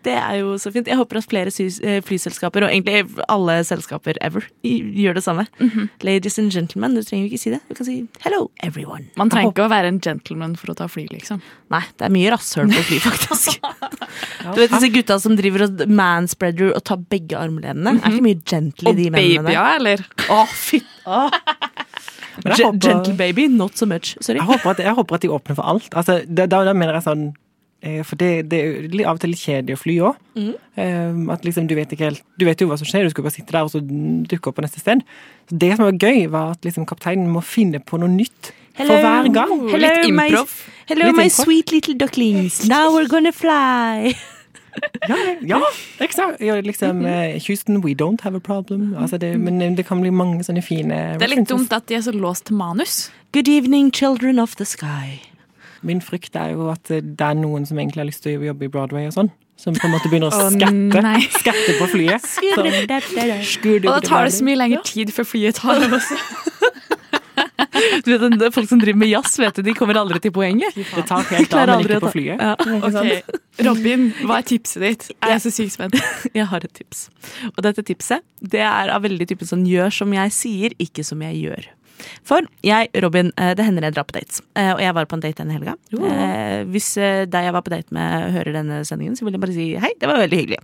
Det er jo så fint. Jeg håper at flere eh, flyselskaper, og egentlig alle selskaper ever, gjør det samme. Mhm. Ladies and gentlemen, du trenger jo ikke si det. Du kan si 'hello, everyone'. Man trenger ikke å være en gentleman for å ta fly, liksom. Nei, det er mye rasshøl på fly, faktisk. Du vet disse gutta som driver og manspreader og tar begge armlenene? Er ikke mye gentle i de mennene Og babya, eller? Å, fy! Å. Håper- Gentle baby, not so much. Sorry. Jeg håper, at, jeg håper at de åpner for alt. Altså, da, da, mener jeg sånn For det, det er av og til litt kjedelig å fly òg. at liksom, du vet ikke helt Du vet jo hva som skjer, du skal bare sitte der og så dukke opp på neste sted. Så det som var gøy, var at liksom, kapteinen må finne på noe nytt For hver gang. Hello, Litt my, hello, Litt my improv. sweet little ducklings. Now we're gonna fly. Ja, ja ikke sant? Ja, liksom eh, Houston, we don't have a problem. Altså det, men det kan bli mange sånne fine Det er litt dumt at de er så låst til manus. Good evening, children of the sky. Min frykt er jo at det er noen som egentlig har lyst til å jobbe i Broadway og sånn. Som på en måte begynner å skatte, oh, skatte på flyet. Sånn, Og da tar det så mye lengre tid før flyet tar av også. Du vet, er Folk som driver med jazz, vet du, de kommer aldri til poenget. Det tar helt av, men ikke på flyet. Ja. Okay. Robin, hva er tipset ditt? Jeg er så sykt spent. Jeg har et tips. Og dette tipset det er av veldig typen sånn gjør som jeg sier, ikke som jeg gjør. For jeg, Robin, eh, det hender jeg drar på dates. Eh, Og jeg var på en date denne helga. Eh, Hvis deg jeg var på date med hører denne sendingen, så vil jeg bare si hei, det var veldig hyggelig.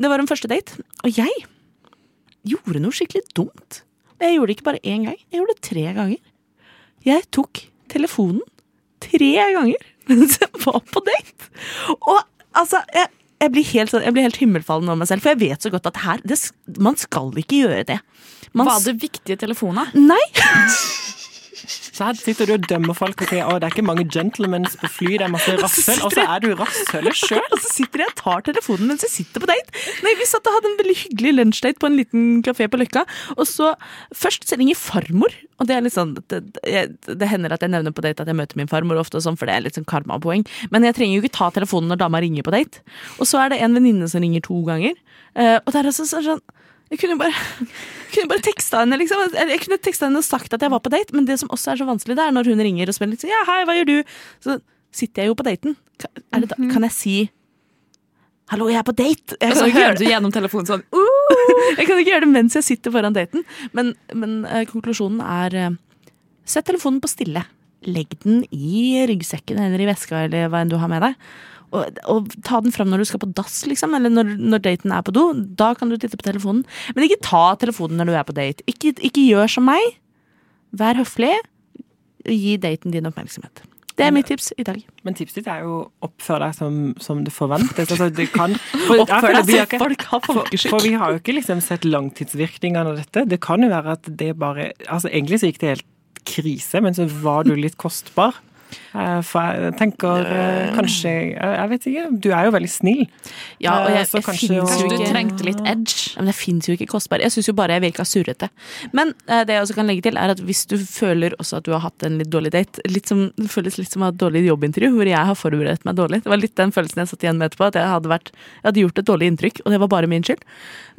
Det var en første date, og jeg gjorde noe skikkelig dumt. Jeg gjorde det ikke bare én gang, jeg gjorde det tre ganger. Jeg tok telefonen tre ganger mens jeg var på date. Og altså, jeg, jeg, blir helt, sånn- jeg blir helt himmelfallen over meg selv, for jeg vet så godt at her, det, man skal ikke gjøre det. Man Var det viktige telefoner? Nei! Så her sitter du og dømmer folk og sier at det er ikke mange gentlemans på fly, det er masse rasshøl, og så er du rasshølet sjøl. Og så sitter jeg og tar telefonen mens jeg sitter på date. Nei, Vi satt og hadde en veldig hyggelig lunsjdate på en liten kafé på Løkka. Og så Først så ringer farmor. Og det er litt sånn det, det, det hender at jeg nevner på date at jeg møter min farmor ofte, og sånn, for det er litt sånn karmapoeng. Men jeg trenger jo ikke ta telefonen når dama ringer på date. Og så er det en venninne som ringer to ganger. Eh, og det er også sånn jeg kunne bare, jeg kunne bare teksta henne liksom. Jeg kunne teksta henne og sagt at jeg var på date, men det som også er så vanskelig, det er når hun ringer og litt sånn Ja, hei, hva gjør du? Så sitter jeg jo på daten. Kan, det da, kan jeg si Hallo, jeg er på date! Jeg Og så hører du gjennom telefonen sånn jeg kan ikke gjøre det mens jeg sitter foran daten. Men, men uh, konklusjonen er uh, Sett telefonen på stille. Legg den i ryggsekken eller i veska eller hva enn du har med deg. Og, og ta den fram når du skal på dass, liksom, eller når, når daten er på do. Da kan du titte på telefonen. Men ikke ta telefonen når du er på date. Ikke, ikke gjør som meg. Vær høflig. Gi daten din oppmerksomhet. Det er mitt tips i dag. Men tipset ditt er jo oppfør deg som, som det forventes. Altså, det kan, Oppfør deg som folk har for, for vi har jo ikke liksom sett langtidsvirkningene av dette. Det kan jo være at det bare Altså egentlig så gikk det helt krise, men så var du litt kostbar. Eh, For jeg tenker eh, kanskje Jeg jeg vet ikke. Du er jo veldig snill. Ja, og Eh, jeg, jeg kanskje finnes jo ikke du trengte litt edge? Men det fins jo ikke kostbar. Jeg syns jo bare jeg virka surrete. Men eh, det jeg også kan legge til, er at hvis du føler også at du har hatt en litt dårlig date litt som, Det føles litt som å ha et dårlig jobbintervju, hvor jeg har forberedt meg dårlig. Det var litt den følelsen jeg satt igjen med etterpå, at jeg hadde, vært, jeg hadde gjort et dårlig inntrykk, og det var bare min skyld.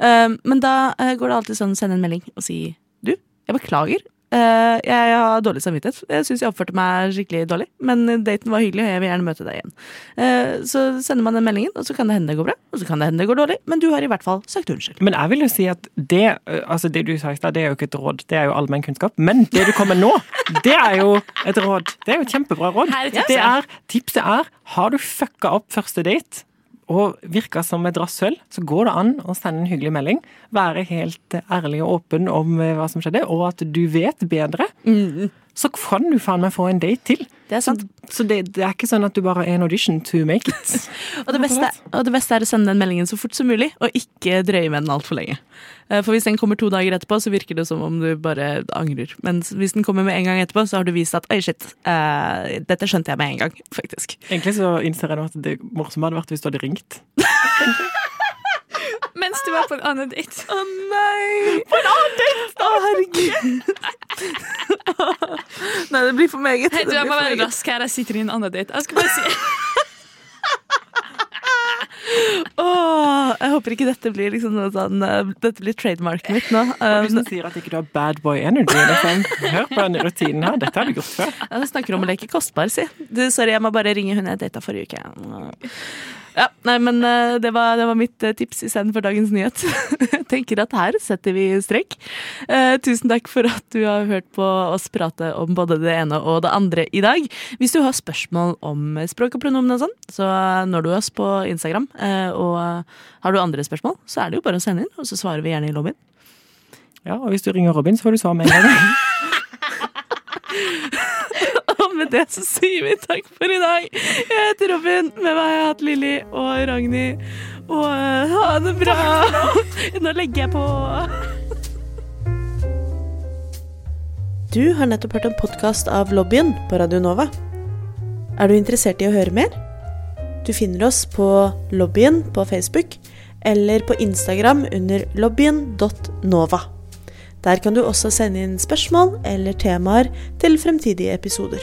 Eh, men da eh, går det alltid sånn send en melding og si du, jeg beklager. Eh, jeg har dårlig samvittighet. Jeg syns jeg oppførte meg skikkelig dårlig, men daten var hyggelig, og jeg vil gjerne møte deg igjen. Uh, så sender man den meldingen, og så kan det hende det går bra, og så kan det hende det går dårlig, men du har i hvert fall sagt unnskyld. Men jeg vil jo si at det eh, altså det du sa i stad, det er jo ikke et råd, det er jo allmennkunnskap. Men det du kommer nå, det er jo et råd. Det er jo et kjempebra råd. Det er, tipset er har du fucka opp første date og virker som et rasshøl, så går det an å sende en hyggelig melding. Være helt ærlig og åpen om eh, hva som skjedde, og at du vet bedre. Så kan du faen meg få en date til. Det er sant. Så det, det er ikke sånn at du bare er en audition to make it. Og det, beste, og det beste er å sende den meldingen så fort som mulig, og ikke drøye med den altfor lenge. Eh, For hvis den kommer to dager etterpå, så virker det som om du bare angrer. Men hvis den kommer med en gang etterpå, så har du vist at oi, shit, uh, dette skjønte jeg med en gang, faktisk. Egentlig så innser jeg nå at det morsomme hadde vært hvis du hadde ringt. Mens du var på en annen date. Å nei! På en annen date! Å, herregud. nei, det blir for meget. Hei, du, Det jeg må være rask her. Jeg sitter i en annen date. Jeg skal bare si Åh, jeg håper ikke dette blir liksom noe sånn eh, Dette blir trademarket mitt nå. Eh, hvis du sier at ikke du har bad boy energy, liksom, hør på denne rutinen her. Dette har du gjort før. Det snakker om å leke kostbar, si. Du, sorry, jeg må bare ringe hun jeg data forrige uke. Ja, nei, men eh, det var, det var mitt eh, tips istedenfor dagens nyhet. Jeg tenker at her setter vi strek. Eh, tusen takk for at du har hørt på oss prate om både det ene og det andre i dag. Hvis du har spørsmål om språk og pronomen og sånn, så når du oss på Instagram. eh, og har du andre spørsmål, så er det jo bare å sende inn, og så svarer vi gjerne i lobbyen. Ja, og hvis du ringer Robin, så får du svar med en gang. Med det så sier vi takk for i dag. Jeg heter Robin. Med meg har jeg hatt Lilly og Ragnhild. Og eh, ha det bra. Nå legger jeg på. Du har nettopp hørt en podkast av Lobbyen på Radio Nova. Er du interessert i å høre mer? Du finner oss på Lobbyen på Facebook eller på Instagram under lobbyen.nova. Der kan du også sende inn spørsmål eller temaer til fremtidige episoder.